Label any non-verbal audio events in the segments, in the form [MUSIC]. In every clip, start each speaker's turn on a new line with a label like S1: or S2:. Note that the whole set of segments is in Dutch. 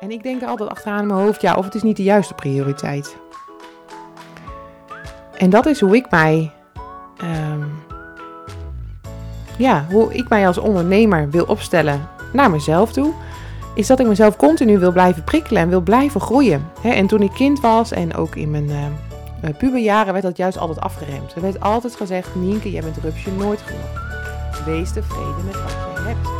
S1: En ik denk altijd achteraan in mijn hoofd, ja, of het is niet de juiste prioriteit. En dat is hoe ik mij, ehm, ja, hoe ik mij als ondernemer wil opstellen naar mezelf toe. Is dat ik mezelf continu wil blijven prikkelen en wil blijven groeien. en toen ik kind was en ook in mijn uh, puberjaren werd dat juist altijd afgeremd. Er werd altijd gezegd, Nienke, jij bent rupsje nooit genoeg. Wees tevreden met wat je hebt.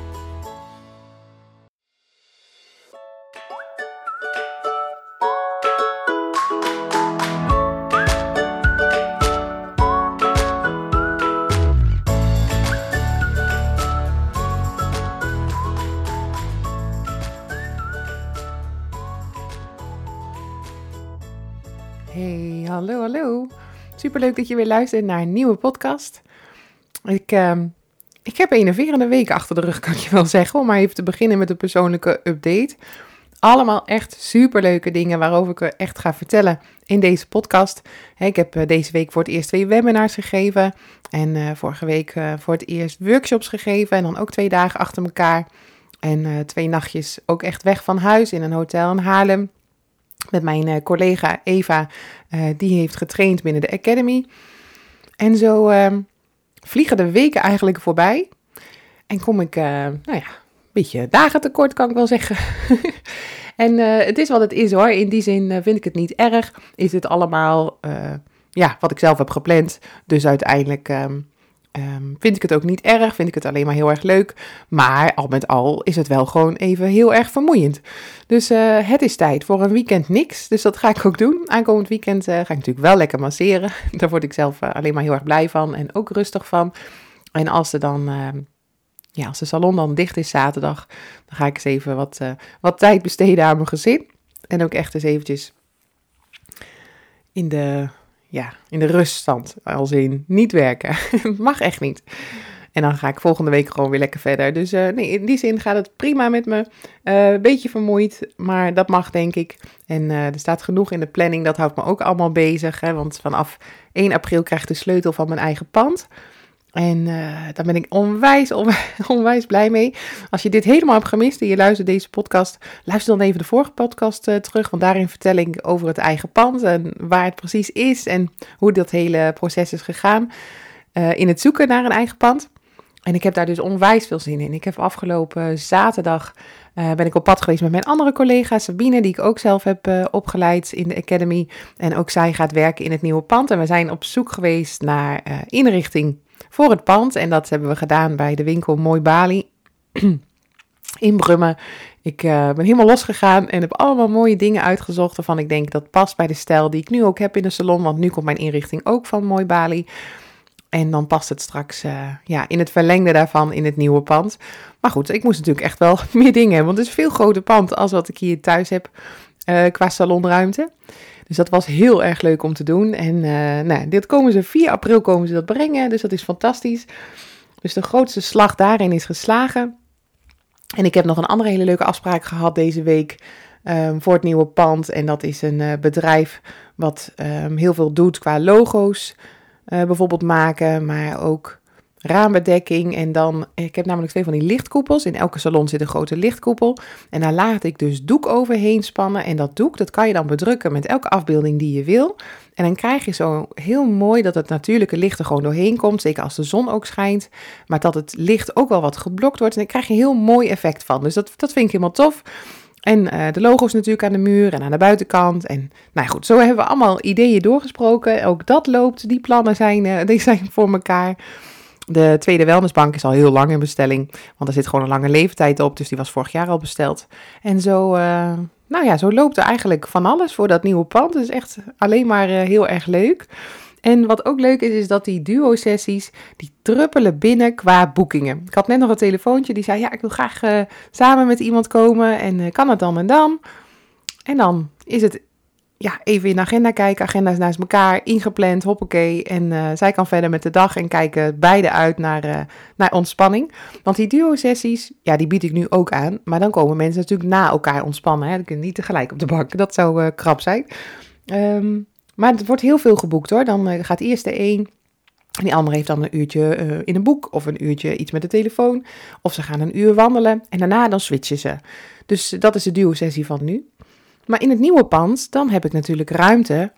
S1: Superleuk dat je weer luistert naar een nieuwe podcast. Ik, uh, ik heb enerverende week achter de rug, kan je wel zeggen. Om maar even te beginnen met een persoonlijke update. Allemaal echt superleuke dingen waarover ik echt ga vertellen in deze podcast. Ik heb eh, deze week voor het eerst twee webinars gegeven. En uh, vorige week uh, voor het eerst workshops gegeven. En dan ook twee dagen achter elkaar. En twee nachtjes ook echt weg van huis in een hotel in Haarlem met mijn uh, collega Eva, uh, die heeft getraind binnen de Academy. En zo uh, vliegen de weken eigenlijk voorbij. En kom ik, nou ja, een beetje dagen tekort, kan ik wel zeggen. [LAUGHS] en het is wat het is hoor. In die zin vind ik het niet erg. Is het allemaal, ja, wat ik zelf heb gepland. Dus uiteindelijk ehm, Um, vind ik het ook niet erg, vind ik het alleen maar heel erg leuk. Maar al met al is het wel gewoon even heel erg vermoeiend. Dus uh, het is tijd voor een weekend niks. Dus dat ga ik ook doen. Aankomend weekend uh, ga ik natuurlijk wel lekker masseren. [LAUGHS] Daar word ik zelf uh, alleen maar heel erg blij van en ook rustig van. En als er dan, ehm, ja, als de salon dan dicht is zaterdag, dan ga ik eens even wat, wat tijd besteden aan mijn gezin. En ook echt eens eventjes in de ja, in de ruststand. Als in niet werken. [LAUGHS] Mag echt niet. En dan ga ik volgende week gewoon weer lekker verder. Dus uh, nee, in die zin gaat het prima met me. Een uh, beetje vermoeid, maar dat mag denk ik. En uh, er staat genoeg in de planning, dat houdt me ook allemaal bezig. Hè, want vanaf 1 april krijg ik de sleutel van mijn eigen pand. En uh, daar ben ik [LAUGHS] onwijs, onwijs, blij mee. Als je dit helemaal hebt gemist en je luistert deze podcast, luister dan even de vorige podcast uh, terug. Want daarin vertel ik over het eigen pand en waar het precies is en hoe dat hele proces is gegaan uh, in het zoeken naar een eigen pand. En ik heb daar dus onwijs veel zin in. Ik heb afgelopen zaterdag ben ik op pad geweest met mijn andere collega Sabine, die ik ook zelf heb opgeleid in de Academy. En ook zij gaat werken in het nieuwe pand. En we zijn op zoek geweest naar inrichting voor het pand. En dat hebben we gedaan bij de winkel Mooi Bali [CLEARS THROAT] in Brummen. Ik uh, ben helemaal losgegaan en heb allemaal mooie dingen uitgezocht waarvan ik denk dat past bij de stijl die ik nu ook heb in de salon. Want nu komt mijn inrichting ook van Mooi Bali. En dan past het straks uh, ja, in het verlengde daarvan in het nieuwe pand. Maar goed, ik moest natuurlijk echt wel [LAUGHS] meer dingen hebben. Want het is een veel groter pand als wat ik hier thuis heb uh, qua salonruimte. Dus dat was heel erg leuk om te doen. En uh, nou, dit komen ze 4 april komen ze dat brengen. Dus dat is fantastisch. Dus de grootste slag daarin is geslagen. En ik heb nog een andere hele leuke afspraak gehad deze week um, voor het nieuwe pand. En dat is een uh, bedrijf wat um, heel veel doet qua logo's bijvoorbeeld maken, maar ook raambedekking. En dan, ik heb namelijk twee van die lichtkoepels. In elke salon zit een grote lichtkoepel. En daar laat ik dus doek overheen spannen. En dat doek, dat kan je dan bedrukken met elke afbeelding die je wil. En dan krijg je zo heel mooi dat het natuurlijke licht er gewoon doorheen komt. Zeker als de zon ook schijnt. Maar dat het licht ook wel wat geblokt wordt. En daar krijg je een heel mooi effect van. Dus dat, dat vind ik helemaal tof. En uh, de logo's natuurlijk aan de muur en aan de buitenkant. En nou goed, zo hebben we allemaal ideeën doorgesproken. Ook dat loopt. Die plannen zijn, uh, die zijn voor elkaar. De tweede wellnessbank is al heel lang in bestelling, want er zit gewoon een lange leeftijd op, dus die was vorig jaar al besteld. En zo, uh, nou ja, zo loopt er eigenlijk van alles voor dat nieuwe pand. Het is echt alleen maar uh, heel erg leuk. En wat ook leuk is, is dat die duo-sessies, die druppelen binnen qua boekingen. Ik had net nog een telefoontje die zei, ja, ik wil graag uh, samen met iemand komen en kan het dan en dan? En dan is het ja, even in de agenda kijken, agenda's naast elkaar, ingepland, hoppakee. En uh, zij kan verder met de dag en kijken beide uit naar, uh, naar ontspanning. Want die duo-sessies, ja, die bied ik nu ook aan. Maar dan komen mensen natuurlijk na elkaar ontspannen. Hè? Dan kunnen niet tegelijk op de bank. [LAUGHS] Dat zou uh, krap zijn. Um, maar het wordt heel veel geboekt hoor. Dan gaat eerst de een en die andere heeft dan een uurtje in een boek of een uurtje iets met de telefoon. Of ze gaan een uur wandelen en daarna dan switchen ze. Dus dat is de duo-sessie van nu. Maar in het nieuwe pand, dan heb ik natuurlijk ruimte,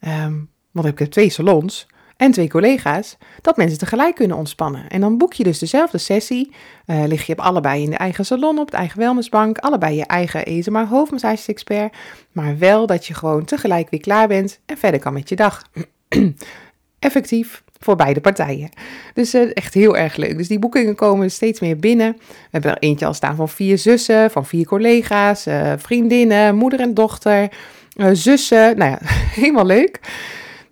S1: um, want ik heb twee salons en twee collega's, dat mensen tegelijk kunnen ontspannen. En dan boek je dus dezelfde sessie, uh, lig je op allebei in de eigen salon, op het eigen wellnessbank, allebei je eigen ESMA hoofdmassages-expert, maar wel dat je gewoon tegelijk weer klaar bent en verder kan met je dag. [CLEARS THROAT] Effectief, voor beide partijen. Dus uh, echt heel erg leuk. Dus die boekingen komen steeds meer binnen. We hebben er eentje al staan van vier zussen, van vier collega's, uh, vriendinnen, moeder en dochter, uh, zussen. Nou ja, [LAUGHS] helemaal leuk.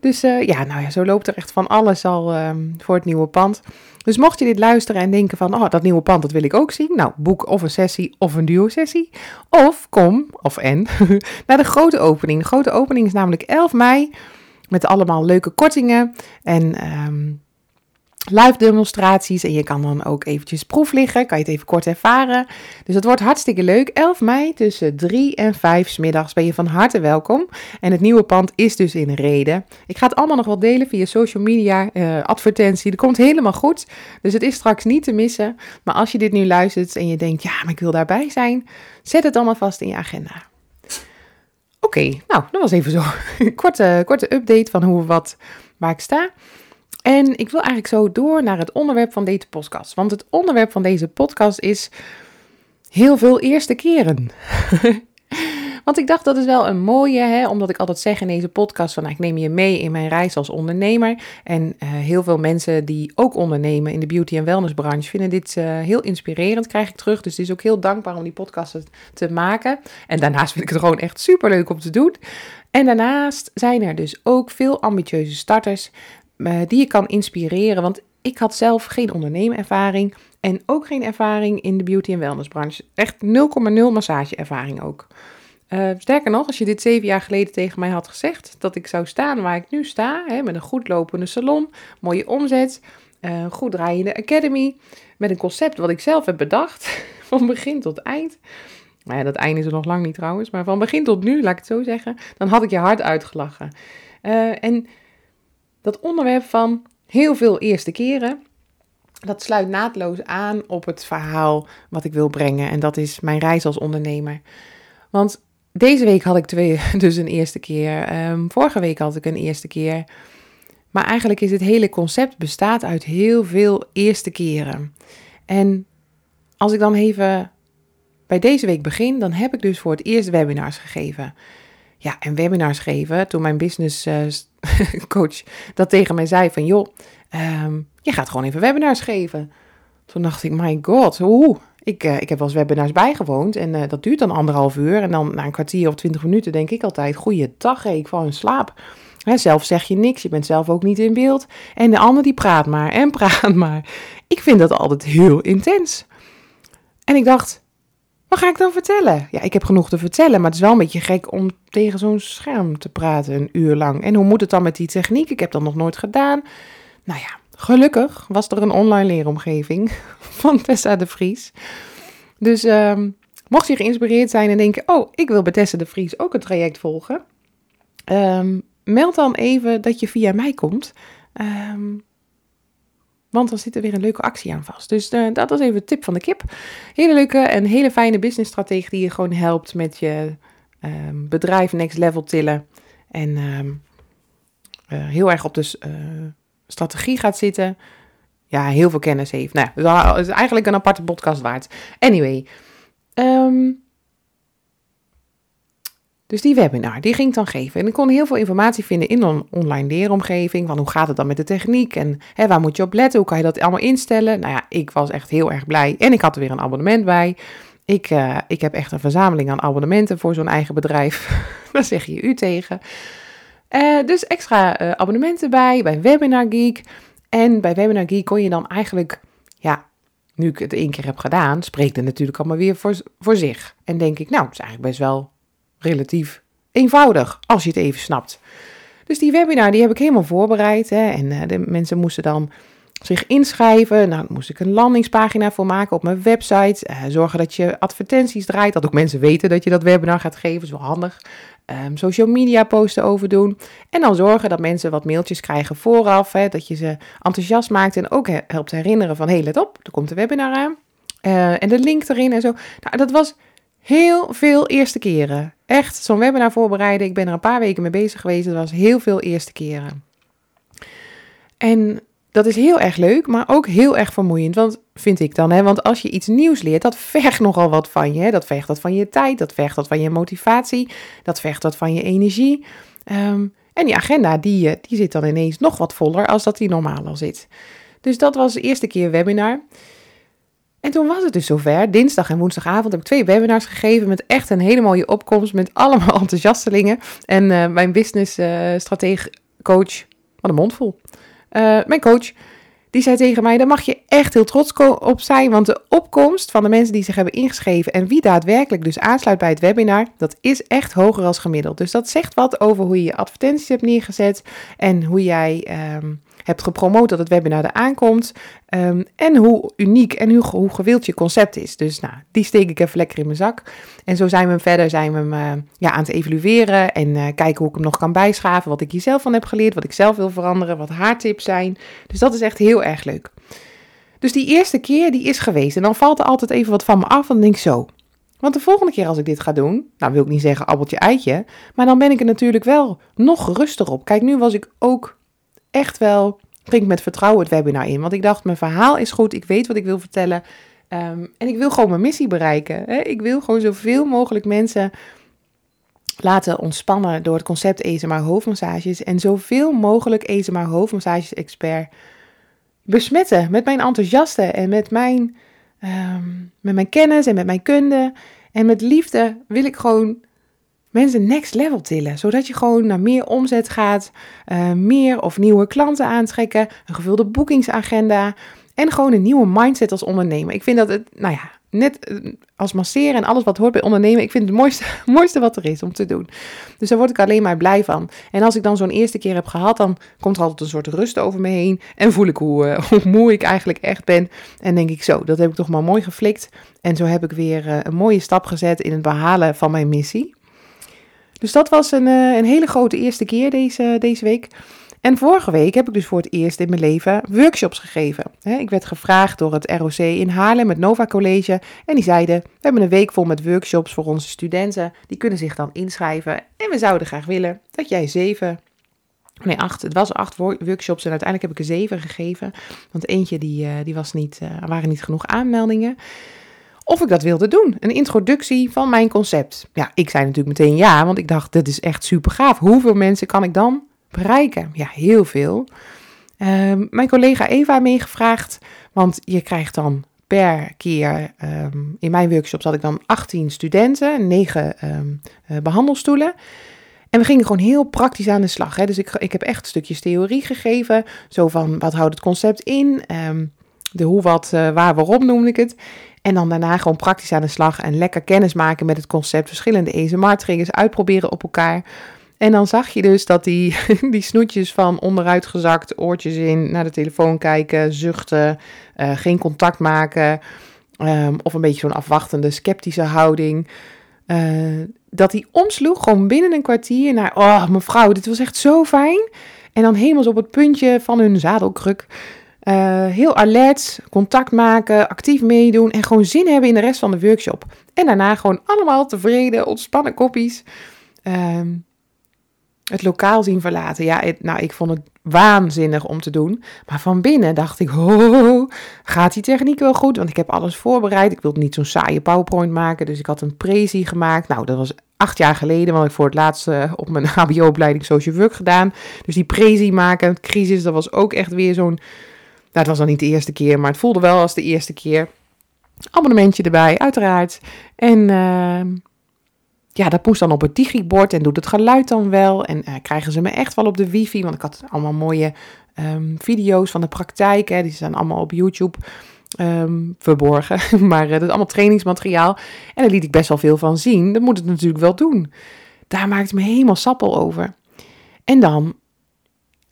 S1: Dus ja, nou ja, zo loopt er echt van alles al um, voor het nieuwe pand. Dus mocht je dit luisteren en denken van, oh, dat nieuwe pand, dat wil ik ook zien. Nou, boek of een sessie of een duo-sessie. Of kom, of en, [LAUGHS] naar de grote opening. De grote opening is namelijk 11 mei. Met allemaal leuke kortingen en um, live demonstraties. En je kan dan ook eventjes proef liggen. Kan je het even kort ervaren. Dus het wordt hartstikke leuk. 11 mei tussen 3 en 5 smiddags ben je van harte welkom. En het nieuwe pand is dus in reden. Ik ga het allemaal nog wel delen via social media, uh, advertentie. Dat komt helemaal goed. Dus het is straks niet te missen. Maar als je dit nu luistert en je denkt, ja, maar ik wil daarbij zijn. Zet het allemaal vast in je agenda. Oké, nou, dat was even zo [LAUGHS] korte, korte update van hoe wat, waar ik sta. En ik wil eigenlijk zo door naar het onderwerp van deze podcast. Want het onderwerp van deze podcast is heel veel eerste keren. [LAUGHS] Want ik dacht dat is wel een mooie, hè, omdat ik altijd zeg in deze podcast van nou, ik neem je mee in mijn reis als ondernemer. En uh, heel veel mensen die ook ondernemen in de beauty en wellness branche vinden dit uh, heel inspirerend, krijg ik terug. Dus het is ook heel dankbaar om die podcast te maken. En daarnaast vind ik het gewoon echt super leuk om te doen. En daarnaast zijn er dus ook veel ambitieuze starters uh, die je kan inspireren. Want ik had zelf geen ondernemerervaring en ook geen ervaring in de beauty en wellness branche. Echt 0,0 massageervaring ook. Uh, sterker nog, als je dit zeven jaar geleden tegen mij had gezegd dat ik zou staan waar ik nu sta, hè, met een goed lopende salon, mooie omzet, uh, goed draaiende academy, met een concept wat ik zelf heb bedacht, [LAUGHS] van begin tot eind. Nou ja, dat einde is er nog lang niet trouwens, maar van begin tot nu, laat ik het zo zeggen, dan had ik je hard uitgelachen. Uh, en dat onderwerp van heel veel eerste keren, dat sluit naadloos aan op het verhaal wat ik wil brengen. En dat is mijn reis als ondernemer. Want deze week had ik twee, [LAUGHS] dus een eerste keer. Um, vorige week had ik een eerste keer. Maar eigenlijk is het hele concept bestaat uit heel veel eerste keren. En als ik dan even bij deze week begin, dan heb ik dus voor het eerst webinars gegeven. Ja, en webinars geven, toen mijn business uh, [LAUGHS] coach dat tegen mij zei van joh, um, je gaat gewoon even webinars geven. Toen dacht ik, my god, hoe? Ik, uh, ik heb wel eens webinars bijgewoond en uh, dat duurt dan anderhalf uur. En dan na een kwartier of twintig minuten denk ik altijd, goeiedag, ik val in slaap. Hè, zelf zeg je niks, je bent zelf ook niet in beeld. En de ander die praat maar en [LAUGHS] praat maar. Ik vind dat altijd heel intens. En ik dacht, wat ga ik dan vertellen? Ja, ik heb genoeg te vertellen, maar het is wel een beetje gek om tegen zo'n scherm te praten een uur lang. En hoe moet het dan met die techniek? Ik heb dat nog nooit gedaan. Nou ja, Gelukkig was er een online leeromgeving [LAUGHS] van Tessa de Vries. Dus um, mocht je geïnspireerd zijn en denken: Oh, ik wil bij Tessa de Vries ook een traject volgen. Um, meld dan even dat je via mij komt. Um, want dan zit er weer een leuke actie aan vast. Dus uh, dat was even de tip van de kip. Hele leuke en hele fijne businessstrategie die je gewoon helpt met je bedrijf next level tillen. En uh, heel erg op de uh, strategie gaat zitten. Ja, heel veel kennis heeft. Nou, dat is eigenlijk een aparte podcast waard. Anyway. Um, dus die webinar, die ging ik dan geven. En ik kon heel veel informatie vinden in een online leeromgeving. Van hoe gaat het dan met de techniek? En hè, waar moet je op letten? Hoe kan je dat allemaal instellen? Nou ja, ik was echt heel erg blij. En ik had er weer een abonnement bij. Ik, uh, ik heb echt een verzameling aan abonnementen voor zo'n eigen bedrijf. [LAUGHS] Daar zeg je u tegen. Uh, dus extra uh, abonnementen bij, bij Webinar Geek. En bij Webinar Geek kon je dan eigenlijk, ja, nu ik het één keer heb gedaan, spreekt het natuurlijk allemaal weer voor, voor zich. En denk ik, nou, het is eigenlijk best wel relatief eenvoudig, als je het even snapt. Dus die webinar, die heb ik helemaal voorbereid. Hè, en uh, de mensen moesten dan zich inschrijven. Nou, moest ik een landingspagina voor maken op mijn website. Uh, zorgen dat je advertenties draait. Dat ook mensen weten dat je dat webinar gaat geven. is wel handig. Um, social media posten over doen. En dan zorgen dat mensen wat mailtjes krijgen vooraf. Hè, dat je ze enthousiast maakt en ook helpt herinneren van... hé, hey, let op, er komt een webinar aan. Uh, en de link erin en zo. Nou, dat was heel veel eerste keren. Echt, zo'n webinar voorbereiden. Ik ben er een paar weken mee bezig geweest. Dat was heel veel eerste keren. En dat is heel erg leuk, maar ook heel erg vermoeiend. Want vind ik dan, hè? Want als je iets nieuws leert, dat vergt nogal wat van je. Hè? Dat vergt wat van je tijd, dat vergt wat van je motivatie, dat vergt wat van je energie. Um, en die agenda, die, eh, die zit dan ineens nog wat voller als dat die normaal al zit. Dus dat was de eerste keer webinar. En toen was het dus zover. Dinsdag en woensdagavond heb ik twee webinars gegeven met echt een hele mooie opkomst met allemaal [LAUGHS] enthousiastelingen. En uh, mijn business uh, stratege coach, wat een mond vol. Uh, mijn coach, die zei tegen mij: daar mag je echt heel trots op zijn. Want de opkomst van de mensen die zich hebben ingeschreven en wie daadwerkelijk dus aansluit bij het webinar, dat is echt hoger als gemiddeld. Dus dat zegt wat over hoe je je advertenties hebt neergezet en hoe jij. Um, hebt gepromoot dat het webinar er aankomt. Um, en hoe uniek en hoe, hoe gewild je concept is. Dus nou, die steek ik even lekker in mijn zak. En zo zijn we verder zijn we hem, uh, ja, aan het evalueren. En uh, kijken hoe ik hem nog kan bijschaven. Wat ik hier zelf van heb geleerd. Wat ik zelf wil veranderen. Wat haar tips zijn. Dus dat is echt heel erg leuk. Dus die eerste keer die is geweest. En dan valt er altijd even wat van me af. Dan denk ik zo. Want de volgende keer als ik dit ga doen, nou wil ik niet zeggen appeltje eitje, maar dan ben ik er natuurlijk wel nog geruster op. Kijk, nu was ik ook echt wel, ging met vertrouwen het webinar in. Want ik dacht, mijn verhaal is goed, ik weet wat ik wil vertellen. Um, en ik wil gewoon mijn missie bereiken. Hè? Ik wil gewoon zoveel mogelijk mensen laten ontspannen door het concept ESMA hoofdmassages. En zoveel mogelijk ESMA hoofdmassages expert besmetten met mijn enthousiaste en met mijn, um, met mijn kennis en met mijn kunde. En met liefde wil ik gewoon mensen next level tillen. Zodat je gewoon naar meer omzet gaat, uh, meer of nieuwe klanten aantrekken, een gevulde boekingsagenda en gewoon een nieuwe mindset als ondernemer. Ik vind dat het, nou ja, net eh, als masseren en alles wat hoort bij ondernemen, ik vind het, mooiste, [LAUGHS] mooiste wat er is om te doen. Dus daar word ik alleen maar blij van. En als ik dan zo'n eerste keer heb gehad, dan komt er altijd een soort rust over me heen. En voel ik hoe, uh, [LAUGHS] hoe moe ik eigenlijk echt ben. En denk ik zo, dat heb ik toch maar mooi geflikt. En zo heb ik weer een mooie stap gezet in het behalen van mijn missie. Dus dat was een, uh, een hele grote eerste keer deze, deze week. En vorige week heb ik dus voor het eerst in mijn leven workshops gegeven. ik werd gevraagd door het ROC in Haarlem, het Nova College. En die zeiden, we hebben een week vol met workshops voor onze studenten. Die kunnen zich dan inschrijven. En we zouden graag willen dat jij zeven, nee acht, het was acht workshops en uiteindelijk heb ik er zeven gegeven. Want eentje die, uh, die was niet, uh, er waren niet genoeg aanmeldingen of ik dat wilde doen. Een introductie van mijn concept. Ja, ik zei natuurlijk meteen ja, want ik dacht, dit is echt super gaaf. Hoeveel mensen kan ik dan bereiken? Ja, heel veel. Uh, mijn collega Eva meegevraagd, want je krijgt dan per keer, um, in mijn workshop had ik dan 18 studenten, 9 um, uh, behandelstoelen. En we gingen gewoon heel praktisch aan de slag. Hè? Dus ik, ik heb echt stukjes theorie gegeven. Zo van, wat houdt het concept in? De hoe, wat, uh, waar, waarom noemde ik het. En dan daarna gewoon praktisch aan de slag en lekker kennis maken met het concept. Verschillende ASMR-triggers uitproberen op elkaar. En dan zag je dus dat die, [LAUGHS] die snoetjes van onderuit gezakt, oortjes in, naar de telefoon kijken, zuchten, uh, geen contact maken. Um, of een beetje zo'n afwachtende, sceptische houding. Uh, dat die omsloeg gewoon binnen een kwartier naar, oh mevrouw, dit was echt zo fijn. En dan helemaal op het puntje van hun zadelkruk uh, heel alert, contact maken, actief meedoen en gewoon zin hebben in de rest van de workshop. En daarna gewoon allemaal tevreden, ontspannen koppies. Uh, het lokaal zien verlaten. Ja, nou, ik vond het waanzinnig om te doen. Maar van binnen dacht ik, [LAUGHS] oh, gaat die techniek wel goed? Want ik heb alles voorbereid. Ik wilde niet zo'n saaie PowerPoint maken. Dus ik had een prezi gemaakt. Nou, dat was acht jaar geleden, want ik voor het laatst uh, op mijn [LAUGHS] HBO-opleiding social work gedaan. Dus die prezi maken, crisis, dat was ook echt weer zo'n het was dan niet de eerste keer, maar het voelde wel als de eerste keer. Abonnementje erbij, uiteraard. En uh, ja, dat moest dan op het digibord en doet het geluid dan wel. En uh, krijgen ze me echt wel op de wifi, want ik had allemaal mooie um, video's van de praktijk. Hè, die zijn allemaal op YouTube um, verborgen. [LAUGHS] maar uh, dat is allemaal trainingsmateriaal. En daar liet ik best wel veel van zien. Dat moet het natuurlijk wel doen. Daar maakte me helemaal sappel over. En dan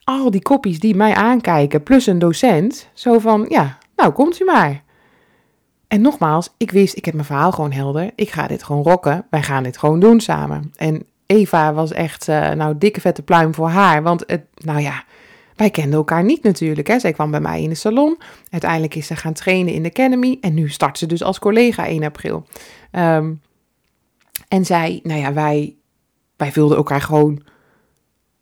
S1: al die koppies die mij aankijken, plus een docent. Zo van, ja, nou komt u maar. En nogmaals, ik wist, ik heb mijn verhaal gewoon helder. Ik ga dit gewoon rocken. Wij gaan dit gewoon doen samen. En Eva was echt, uh, nou, dikke vette pluim voor haar. Want het, nou ja, wij kenden elkaar niet natuurlijk. Hè. Zij kwam bij mij in de salon. Uiteindelijk is ze gaan trainen in de Academy. En nu start ze dus als collega 1 april. Um, en zij, nou ja, wij, wij vulden elkaar gewoon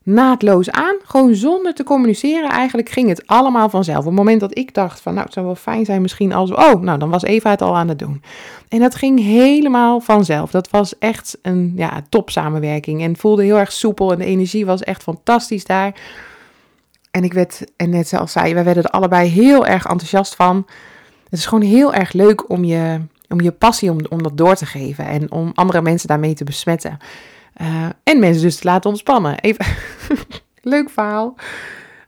S1: naadloos aan. Gewoon zonder te communiceren. Eigenlijk ging het allemaal vanzelf. Op het moment dat ik dacht van nou het zou wel fijn zijn misschien als... Oh, nou dan was Eva het al aan het doen. En dat ging helemaal vanzelf. Dat was echt een ja, top samenwerking. En voelde heel erg soepel. En de energie was echt fantastisch daar. En ik werd, en net zoals zij, wij werden er allebei heel erg enthousiast van. Het is gewoon heel erg leuk om je, om je passie om, om dat door te geven. En om andere mensen daarmee te besmetten. Uh, en mensen dus te laten ontspannen. Even [LAUGHS] leuk verhaal.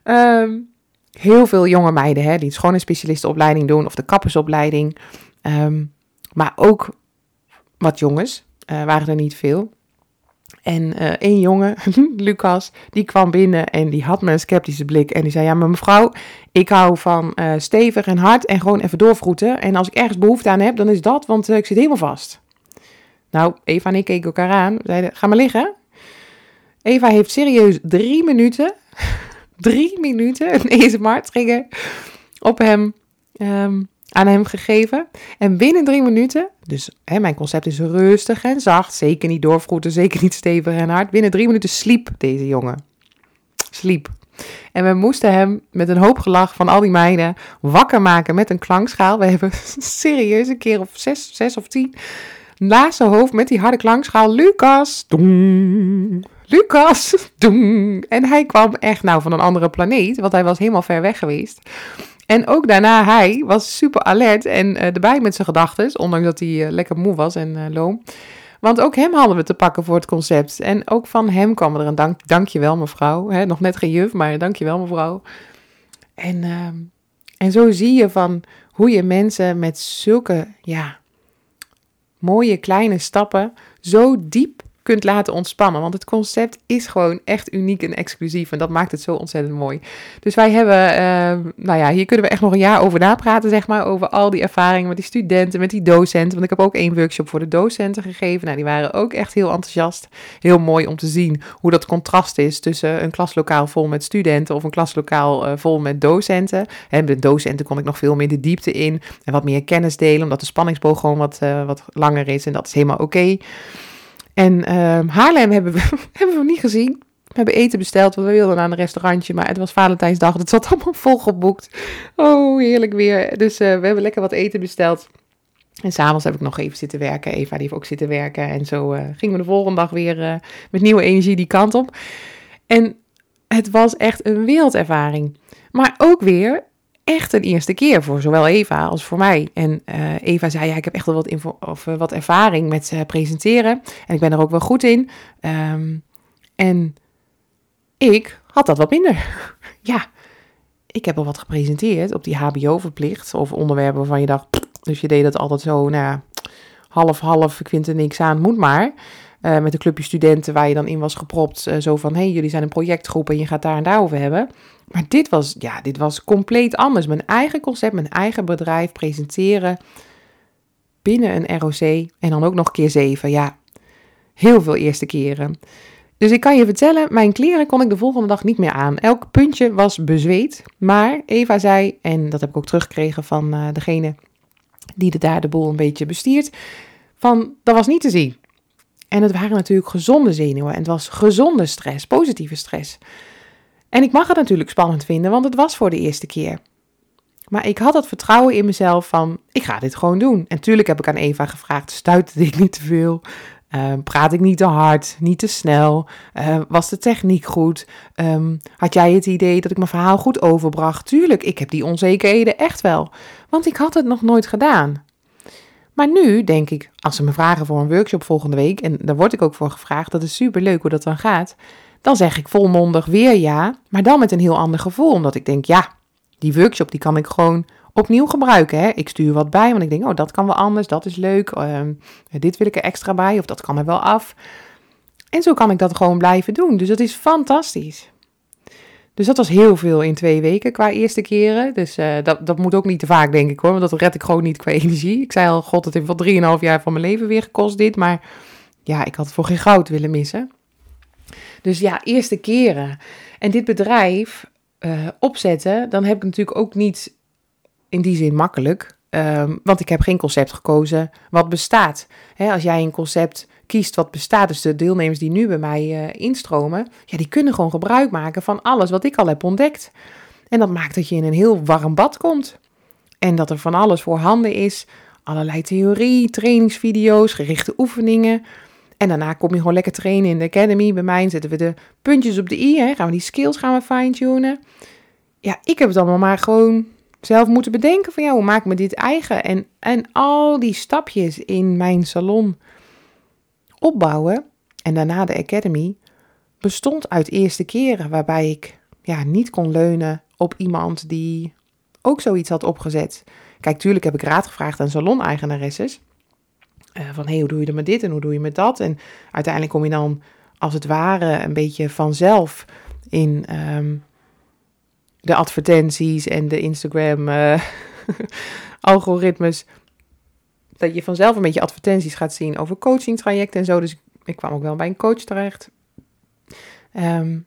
S1: Um, heel veel jonge meiden hè, die gewoon een specialistenopleiding doen of de kappersopleiding. Um, maar ook wat jongens, uh, waren er niet veel. En uh, één jongen, [LAUGHS] Lucas, die kwam binnen en die had me een sceptische blik. En die zei, ja maar mevrouw, ik hou van stevig en hard en gewoon even doorvroeten. En als ik ergens behoefte aan heb, dan is dat, want ik zit helemaal vast. Nou, Eva en ik keken elkaar aan. Zeiden, ga maar liggen. Eva heeft serieus drie minuten, [LAUGHS] drie minuten een ASMR-trigger op hem, um, aan hem gegeven. En binnen drie minuten, dus hè, mijn concept is rustig en zacht, zeker niet doorvroeten, zeker niet stevig en hard. Binnen drie minuten sliep deze jongen. Sliep. En we moesten hem met een hoop gelach van al die meiden wakker maken met een klangschaal. We hebben [LAUGHS] serieus een keer of zes, zes of tien naast zijn hoofd met die harde klankschaal. Lucas, doeng. Lucas, [LAUGHS] doeng. En hij kwam echt nou van een andere planeet, want hij was helemaal ver weg geweest. En ook daarna, hij was super alert en uh, erbij met zijn gedachten, ondanks dat hij uh, lekker moe was en uh, loom. Want ook hem hadden we te pakken voor het concept. En ook van hem kwam er een dank, dankjewel mevrouw. Nog net geen juf, maar dankjewel mevrouw. En, ehm, en zo zie je van hoe je mensen met zulke, ja, mooie kleine stappen zo diep kunt laten ontspannen. Want het concept is gewoon echt uniek en exclusief. En dat maakt het zo ontzettend mooi. Dus wij hebben, uh, nou ja, hier kunnen we echt nog een jaar over napraten, zeg maar. Over al die ervaringen met die studenten, met die docenten. Want ik heb ook één workshop voor de docenten gegeven. Nou, die waren ook echt heel enthousiast. Heel mooi om te zien hoe dat contrast is tussen een klaslokaal vol met studenten of een klaslokaal uh, vol met docenten. En de docenten kon ik nog veel meer de diepte in en wat meer kennis delen, omdat de spanningsboog gewoon wat, uh, wat langer is. En dat is helemaal oké. En uh, Haarlem hebben we, [LAUGHS] hebben we niet gezien. We hebben eten besteld, want we wilden naar een restaurantje. Maar het was Valentijnsdag, het zat [LAUGHS] allemaal volgeboekt. Oh, heerlijk weer. Dus uh, we hebben lekker wat eten besteld. En s'avonds heb ik nog even zitten werken. Eva die heeft ook zitten werken. En zo uh, gingen we de volgende dag weer uh, met nieuwe energie die kant op. En het was echt een wereldervaring. Maar ook weer echt een eerste keer voor zowel Eva als voor mij. En uh, Eva zei, ja, ik heb echt wel wat, info of, uh, wat ervaring met presenteren. En ik ben er ook wel goed in. Um, en ik had dat wat minder. [LAUGHS] ja, ik heb al wat gepresenteerd op die HBO verplicht. Over onderwerpen waarvan je dacht, dus je deed dat altijd zo, nou half half, ik vind er niks aan, moet maar. Uh, met een clubje studenten waar je dan in was gepropt. Uh, zo van, hé, hey, jullie zijn een projectgroep en je gaat daar en daarover hebben. Maar dit was, ja, dit was compleet anders. Mijn eigen concept, mijn eigen bedrijf presenteren binnen een ROC en dan ook nog keer zeven. Ja, heel veel eerste keren. Dus ik kan je vertellen, mijn kleren kon ik de volgende dag niet meer aan. Elk puntje was bezweet. Maar Eva zei, en dat heb ik ook teruggekregen van uh, degene die de daar de boel een beetje bestiert, van dat was niet te zien. En het waren natuurlijk gezonde zenuwen en het was gezonde stress, positieve stress. En ik mag het natuurlijk spannend vinden, want het was voor de eerste keer. Maar ik had het vertrouwen in mezelf van, ik ga dit gewoon doen. En tuurlijk heb ik aan Eva gevraagd, stuitte ik niet te veel? Uh, praat ik niet te hard, niet te snel? Uh, was de techniek goed? Um, had jij het idee dat ik mijn verhaal goed overbracht? Tuurlijk, ik heb die onzekerheden echt wel. Want ik had het nog nooit gedaan. Maar nu denk ik, als ze me vragen voor een workshop volgende week, en daar word ik ook voor gevraagd, dat is super leuk hoe dat dan gaat. Dan zeg ik volmondig weer ja, maar dan met een heel ander gevoel. Omdat ik denk, ja, die workshop die kan ik gewoon opnieuw gebruiken. Hè? Ik stuur wat bij, want ik denk, oh, dat kan wel anders, dat is leuk. Ehm, dit wil ik er extra bij, of dat kan er wel af. En zo kan ik dat gewoon blijven doen. Dus dat is fantastisch. Dus dat was heel veel in twee weken qua eerste keren. Dus uh, dat, dat moet ook niet te vaak, denk ik hoor. Want dat red ik gewoon niet qua [LAUGHS] energie. Ik zei al, god, het heeft wel 3,5 jaar van mijn leven weer gekost dit. Maar ja, ik had het voor geen goud willen missen. Dus ja, eerste keren. En dit bedrijf uh, opzetten, dan heb ik natuurlijk ook niet in die zin makkelijk. Um, want ik heb geen concept gekozen wat bestaat. Als jij een concept kiest wat bestaat, dus de deelnemers die nu bij mij uh, instromen, ja, die kunnen gewoon gebruik maken van alles wat ik al heb ontdekt. En dat maakt dat je in een heel warm bad komt. En dat er van alles voorhanden is. Allerlei theorie, trainingsvideo's, gerichte oefeningen. En daarna kom je gewoon lekker trainen in de academy. Bij mij zetten we de puntjes op de i. Hè. Gaan we die skills gaan we fine-tunen. Ja, ik heb het allemaal maar gewoon zelf moeten bedenken van ja, hoe maak ik me dit eigen? En, en al die stapjes in mijn salon opbouwen en daarna de academy bestond uit eerste keren waarbij ik ja, niet kon leunen op iemand die ook zoiets had opgezet. Kijk, tuurlijk heb ik raad gevraagd aan salon-eigenaresses. Uh, van hey, hoe doe je dat met dit en hoe doe je met dat? En uiteindelijk kom je dan als het ware een beetje vanzelf in um, de advertenties en de Instagram uh, [LAUGHS] algoritmes. Dat je vanzelf een beetje advertenties gaat zien over coachingtrajecten en zo. Dus ik kwam ook wel bij een coach terecht. Um,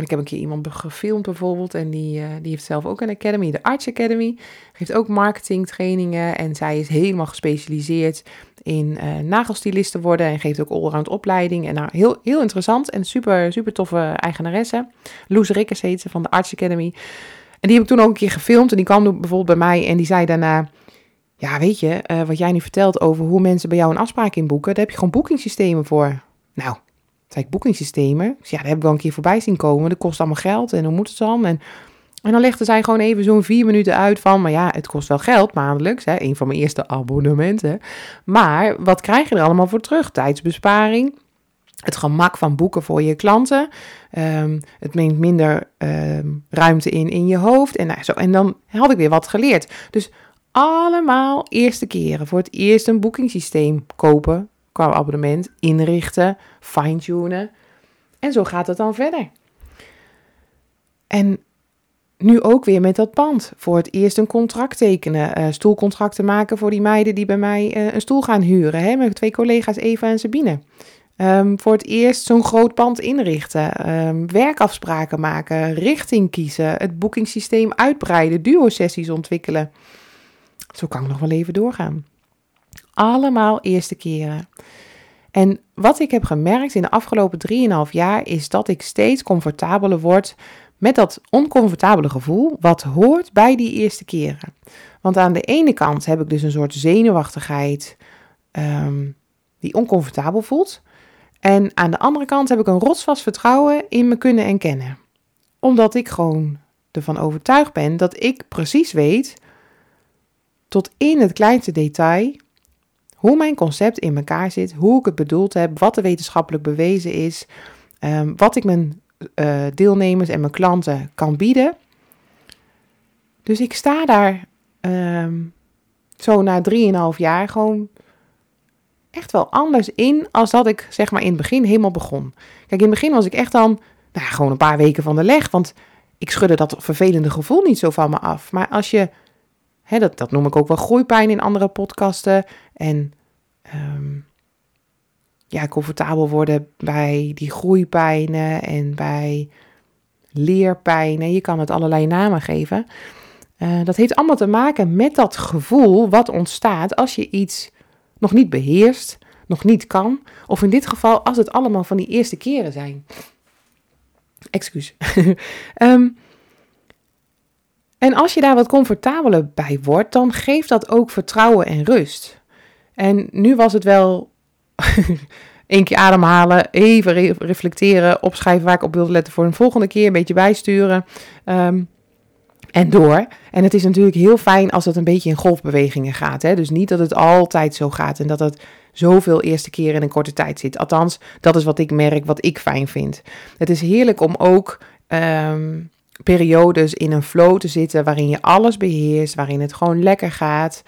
S1: ik heb een keer iemand gefilmd bijvoorbeeld en die, uh, die heeft zelf ook een academy, de Arts Academy. Geeft ook marketingtrainingen en zij is helemaal gespecialiseerd in uh, nagelstilisten worden en geeft ook allround opleiding. En nou, heel, heel interessant en super, super toffe eigenaresse. Loes Rikkers heet ze van de Arts Academy. En die heb ik toen ook een keer gefilmd en die kwam bijvoorbeeld bij mij en die zei daarna... Ja, weet je, uh, wat jij nu vertelt over hoe mensen bij jou een afspraak inboeken, daar heb je gewoon boekingssystemen voor. Nou, zei ik, boekingssystemen? Dus ja, daar heb ik wel een keer voorbij zien komen. Dat kost allemaal geld en hoe moet het dan? En, en dan legde zij gewoon even zo'n vier minuten uit van, maar ja, het kost wel geld maandelijks. Hè, een van mijn eerste abonnementen. Maar wat krijg je er allemaal voor terug? Tijdsbesparing, het gemak van boeken voor je klanten. Um, het neemt minder um, ruimte in in je hoofd. En, nou, zo, en dan had ik weer wat geleerd. Dus allemaal eerste keren. Voor het eerst een boekingssysteem kopen qua abonnement, inrichten, fine-tunen. En zo gaat het dan verder. En nu ook weer met dat pand. Voor het eerst een contract tekenen, uh, stoelcontracten maken voor die meiden die bij mij uh, een stoel gaan huren. Hè, met twee collega's Eva en Sabine. Um, voor het eerst zo'n groot pand inrichten, um, werkafspraken maken, richting kiezen, het boekingssysteem uitbreiden, duo-sessies ontwikkelen. Zo kan ik nog wel even doorgaan. Allemaal eerste keren. En wat ik heb gemerkt in de afgelopen 3,5 jaar is dat ik steeds comfortabeler word met dat oncomfortabele gevoel wat hoort bij die eerste keren. Want aan de ene kant heb ik dus een soort zenuwachtigheid um, die oncomfortabel voelt. En aan de andere kant heb ik een rotsvast vertrouwen in me kunnen en kennen. Omdat ik gewoon ervan overtuigd ben dat ik precies weet, tot in het kleinste detail, hoe mijn concept in elkaar zit, hoe ik het bedoeld heb, wat er wetenschappelijk bewezen is, um, wat ik mijn uh, deelnemers en mijn klanten kan bieden. Dus ik sta daar um, zo na 3,5 jaar gewoon echt wel anders in als dat ik zeg maar in het begin helemaal begon. Kijk, in het begin was ik echt dan nou, gewoon een paar weken van de leg, want ik schudde dat vervelende gevoel niet zo van me af. Maar als je dat, dat noem ik ook wel groeipijn in andere podcasten. En um, ja, comfortabel worden bij die groeipijnen en bij leerpijnen. Je kan het allerlei namen geven. Uh, dat heeft allemaal te maken met dat gevoel wat ontstaat als je iets nog niet beheerst, nog niet kan. Of in dit geval als het allemaal van die eerste keren zijn. Excuus. um, [LAUGHS] En als je daar wat comfortabeler bij wordt, dan geeft dat ook vertrouwen en rust. En nu was het wel [LAUGHS] één keer ademhalen, even reflecteren, opschrijven waar ik op wilde letten voor een volgende keer, een beetje bijsturen. Um, en door. En het is natuurlijk heel fijn als het een beetje in golfbewegingen gaat. Hè? Dus niet dat het altijd zo gaat en dat het zoveel eerste keer in een korte tijd zit. Althans, dat is wat ik merk, wat ik fijn vind. Het is heerlijk om ook ehm, periodes in een flow te zitten waarin je alles beheerst, waarin het gewoon lekker gaat.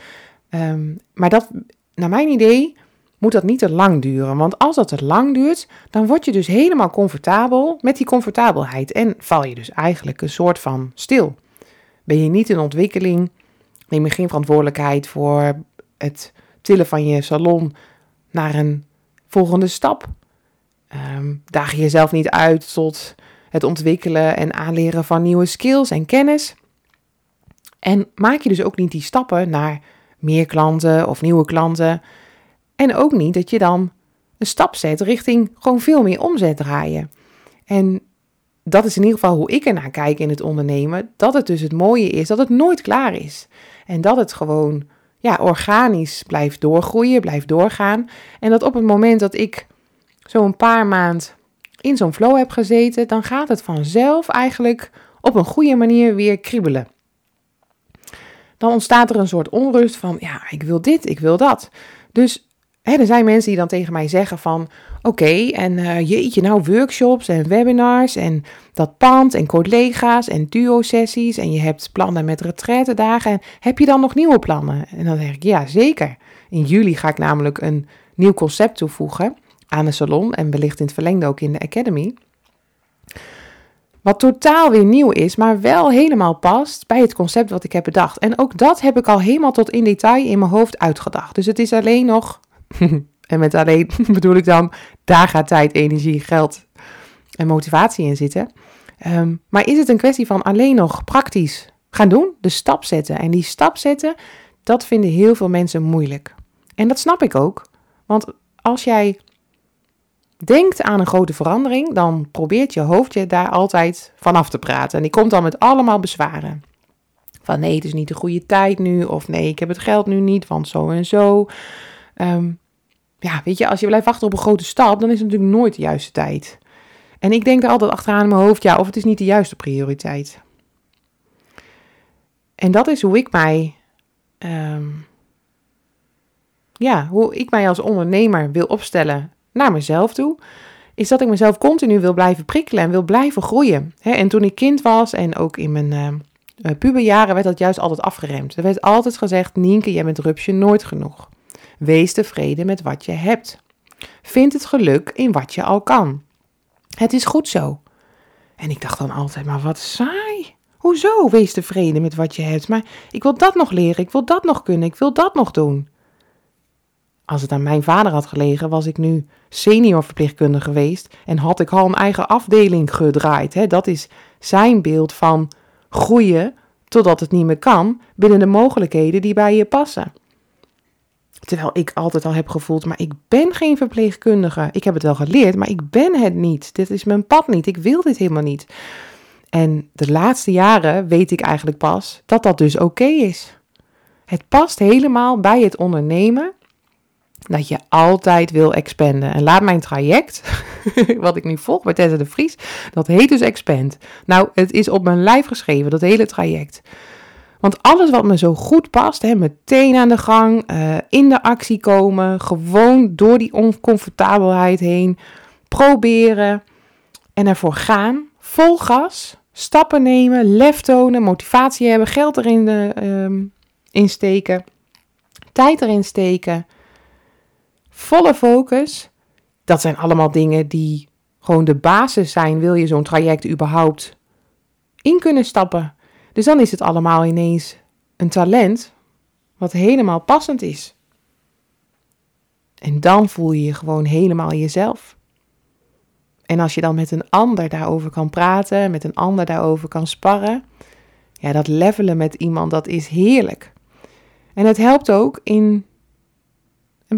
S1: Ehm, maar dat, naar mijn idee, moet dat niet te lang duren. Want als dat te lang duurt, dan word je dus helemaal comfortabel met die comfortabelheid. En val je dus eigenlijk een soort van stil. Ben je niet in ontwikkeling, neem je geen verantwoordelijkheid voor het tillen van je salon naar een volgende stap. Um, daag je jezelf niet uit tot het ontwikkelen en aanleren van nieuwe skills en kennis. En maak je dus ook niet die stappen naar meer klanten of nieuwe klanten. En ook niet dat je dan een stap zet richting gewoon veel meer omzet draaien. En dat is in ieder geval hoe ik ernaar kijk in het ondernemen. Dat het dus het mooie is dat het nooit klaar is. En dat het gewoon ja, organisch blijft doorgroeien, blijft doorgaan. En dat op het moment dat ik zo'n paar maand in zo'n flow heb gezeten, dan gaat het vanzelf eigenlijk op een goede manier weer kriebelen. Dan ontstaat er een soort onrust van, ja, ik wil dit, ik wil dat. Dus hè, er zijn mensen die dan tegen mij zeggen van, oké, en uh, jeetje, nou workshops en webinars en dat pand en collega's en duo-sessies en je hebt plannen met retraitedagen. En heb je dan nog nieuwe plannen? En dan zeg ik, ja, zeker. In juli ga ik namelijk een nieuw concept toevoegen aan de salon en wellicht in het verlengde ook in de academy. Wat totaal weer nieuw is, maar wel helemaal past bij het concept wat ik heb bedacht. En ook dat heb ik al helemaal tot in detail in mijn hoofd uitgedacht. Dus het is alleen nog, [LAUGHS] en met alleen [LAUGHS] bedoel ik dan, daar gaat tijd, energie, geld en motivatie in zitten. Um, maar is het een kwestie van alleen nog praktisch gaan doen, de stap zetten. En die stap zetten, dat vinden heel veel mensen moeilijk. En dat snap ik ook. Want als jij denkt aan een grote verandering, dan probeert je hoofdje daar altijd vanaf te praten. En die komt dan met allemaal bezwaren. Van nee, het is niet de goede tijd nu. Of nee, ik heb het geld nu niet, want zo en zo. Ehm, ja, weet je, als je blijft wachten op een grote stap, dan is het natuurlijk nooit de juiste tijd. En ik denk er altijd achteraan in mijn hoofd, ja, of het is niet de juiste prioriteit. En dat is hoe ik mij, ehm, ja, hoe ik mij als ondernemer wil opstellen naar mezelf toe, is dat ik mezelf continu wil blijven prikkelen en wil blijven groeien. en toen ik kind was en ook in mijn uh, puberjaren werd dat juist altijd afgeremd. Er werd altijd gezegd, Nienke, jij bent rupsje nooit genoeg. Wees tevreden met wat je hebt. Vind het geluk in wat je al kan. Het is goed zo. En ik dacht dan altijd, maar wat saai. Hoezo wees tevreden met wat je hebt? Maar ik wil dat nog leren, ik wil dat nog kunnen, ik wil dat nog doen. Als het aan mijn vader had gelegen, was ik nu senior verpleegkundige geweest en had ik al een eigen afdeling gedraaid. Hè? Dat is zijn beeld van groeien totdat het niet meer kan binnen de mogelijkheden die bij je passen. Terwijl ik altijd al heb gevoeld, maar ik ben geen verpleegkundige. Ik heb het wel geleerd, maar ik ben het niet. Dit is mijn pad niet. Ik wil dit helemaal niet. En de laatste jaren weet ik eigenlijk pas dat dat dus oké is. Het past helemaal bij het ondernemen dat je altijd wil expanden. En laat mijn traject, [LAUGHS] wat ik nu volg bij Tessa de Vries, dat heet dus Expand. Nou, het is op mijn lijf geschreven, dat hele traject. Want alles wat me zo goed past, hè, meteen aan de gang, uh, in de actie komen, gewoon door die oncomfortabelheid heen, proberen en ervoor gaan, vol gas, stappen nemen, lef tonen, motivatie hebben, geld erin uh, insteken, tijd erin steken volle focus. Dat zijn allemaal dingen die gewoon de basis zijn. Wil je zo'n traject überhaupt in kunnen stappen? Dus dan is het allemaal ineens een talent wat helemaal passend is. En dan voel je je gewoon helemaal jezelf. En als je dan met een ander daarover kan praten, met een ander daarover kan sparren, ja, dat levelen met iemand, dat is heerlijk. En het helpt ook in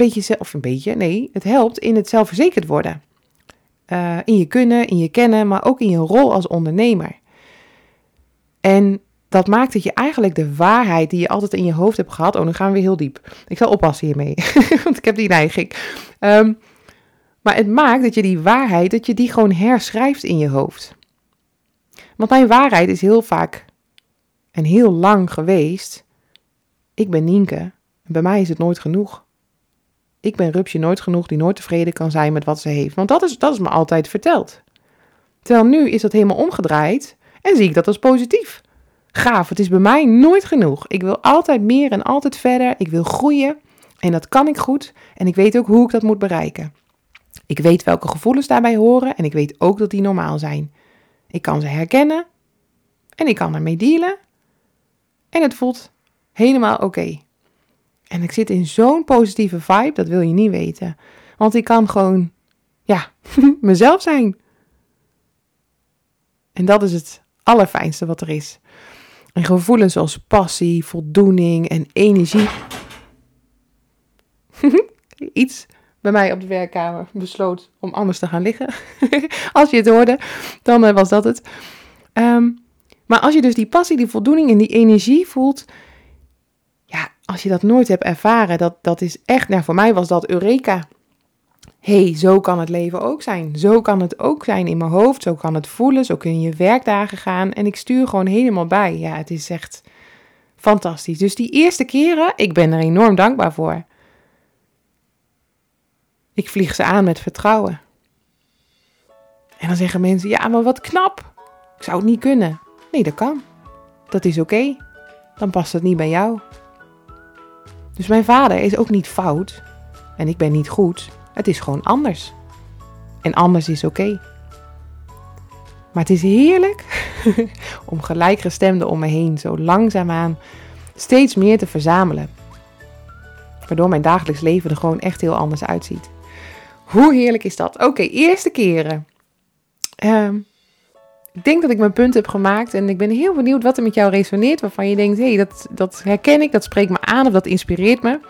S1: een beetje, of een beetje, nee, het helpt in het zelfverzekerd worden. Uh, in je kunnen, in je kennen, maar ook in je rol als ondernemer. En dat maakt dat je eigenlijk de waarheid die je altijd in je hoofd hebt gehad. Oh, nu gaan we weer heel diep. Ik zal oppassen hiermee, [LAUGHS] want ik heb die neiging. Um, maar het maakt dat je die waarheid, dat je die gewoon herschrijft in je hoofd. Want mijn waarheid is heel vaak en heel lang geweest. Ik ben Nienke. Bij mij is het nooit genoeg. Ik ben Rupsje nooit genoeg die nooit tevreden kan zijn met wat ze heeft. Want dat is, dat is me altijd verteld. Terwijl nu is dat helemaal omgedraaid en zie ik dat als positief. Gaaf, het is bij mij nooit genoeg. Ik wil altijd meer en altijd verder. Ik wil groeien en dat kan ik goed. En ik weet ook hoe ik dat moet bereiken. Ik weet welke gevoelens daarbij horen en ik weet ook dat die normaal zijn. Ik kan ze herkennen en ik kan ermee dealen. En het voelt helemaal oké. En ik zit in zo'n positieve vibe, dat wil je niet weten. Want ik kan gewoon, ja, [LAUGHS] mezelf zijn. En dat is het allerfijnste wat er is. En gevoelens zoals passie, voldoening en energie. [LAUGHS] Iets bij mij op de werkkamer besloot om anders te gaan liggen. [LAUGHS] als je het hoorde, dan eh, was dat het. Ehm, maar als je dus die passie, die voldoening en die energie voelt, ja, als je dat nooit hebt ervaren, dat, dat is echt, nou voor mij was dat Eureka. hey, zo kan het leven ook zijn. Zo kan het ook zijn in mijn hoofd. Zo kan het voelen. Zo kun je werkdagen gaan. En ik stuur gewoon helemaal bij. Ja, het is echt fantastisch. Dus die eerste keren, ik ben er enorm dankbaar voor. Ik vlieg ze aan met vertrouwen. En dan zeggen mensen: Ja, maar wat knap. Ik zou het niet kunnen. Nee, dat kan. Dat is oké. Dan past het niet bij jou. Dus mijn vader is ook niet fout. En ik ben niet goed. Het is gewoon anders. En anders is oké. Maar het is heerlijk [LAUGHS] om gelijkgestemden om me heen zo langzaamaan steeds meer te verzamelen. Waardoor mijn dagelijks leven er gewoon echt heel anders uitziet. Hoe heerlijk is dat? Oké, eerste keren. Um, ik denk dat ik mijn punt heb gemaakt en ik ben heel benieuwd wat er met jou resoneert. Waarvan je denkt, hé, hey, dat, dat herken ik, dat spreekt me aan of dat inspireert me.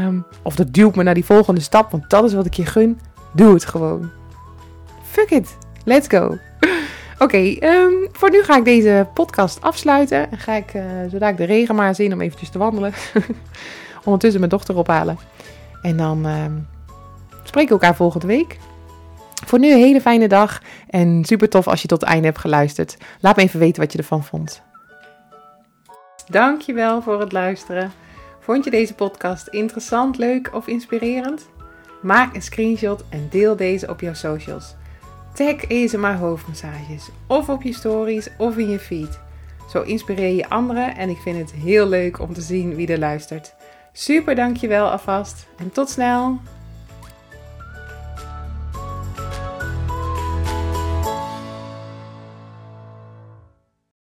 S1: Um, of dat duwt me naar die volgende stap, want dat is wat ik je gun. Doe het gewoon. Fuck it, let's go. [LAUGHS] Oké, um, voor nu ga ik deze podcast afsluiten. En ga ik, uh, zodra ik de regen maar zin om eventjes te wandelen, [LAUGHS] ondertussen mijn dochter ophalen. En dan um, spreken we elkaar volgende week. Voor nu een hele fijne dag en super tof als je tot het einde hebt geluisterd. Laat me even weten wat je ervan vond. Dankjewel voor het luisteren. Vond je deze podcast interessant, leuk of inspirerend? Maak een screenshot en deel deze op jouw socials. Tag ESMA hoofdmassages of op je stories of in je feed. Zo inspireer je anderen en ik vind het heel leuk om te zien wie er luistert. Super dankjewel alvast en tot snel!